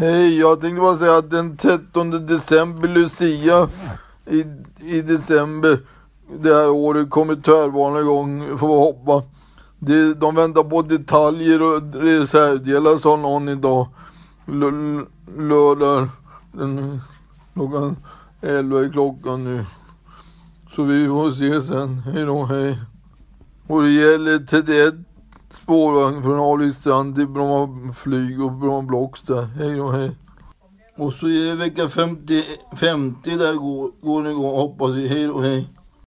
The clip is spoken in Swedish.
Hej, jag tänkte bara säga att den 13 december, Lucia, i, i december det här året kommer tvärbanan igång, får vi hoppa. Det, de väntar på detaljer och reservdelar sa någon idag. L lördag, den, klockan 11 är klockan nu. Så vi får se sen. Hej då, hej. Och det gäller 31 spårvagn från Alvikstrand till Bromma flyg och Bromma Blocks där. Hej då, hej. Och så är det vecka 50, 50 där går, går igång hoppas vi. Hej då, hej.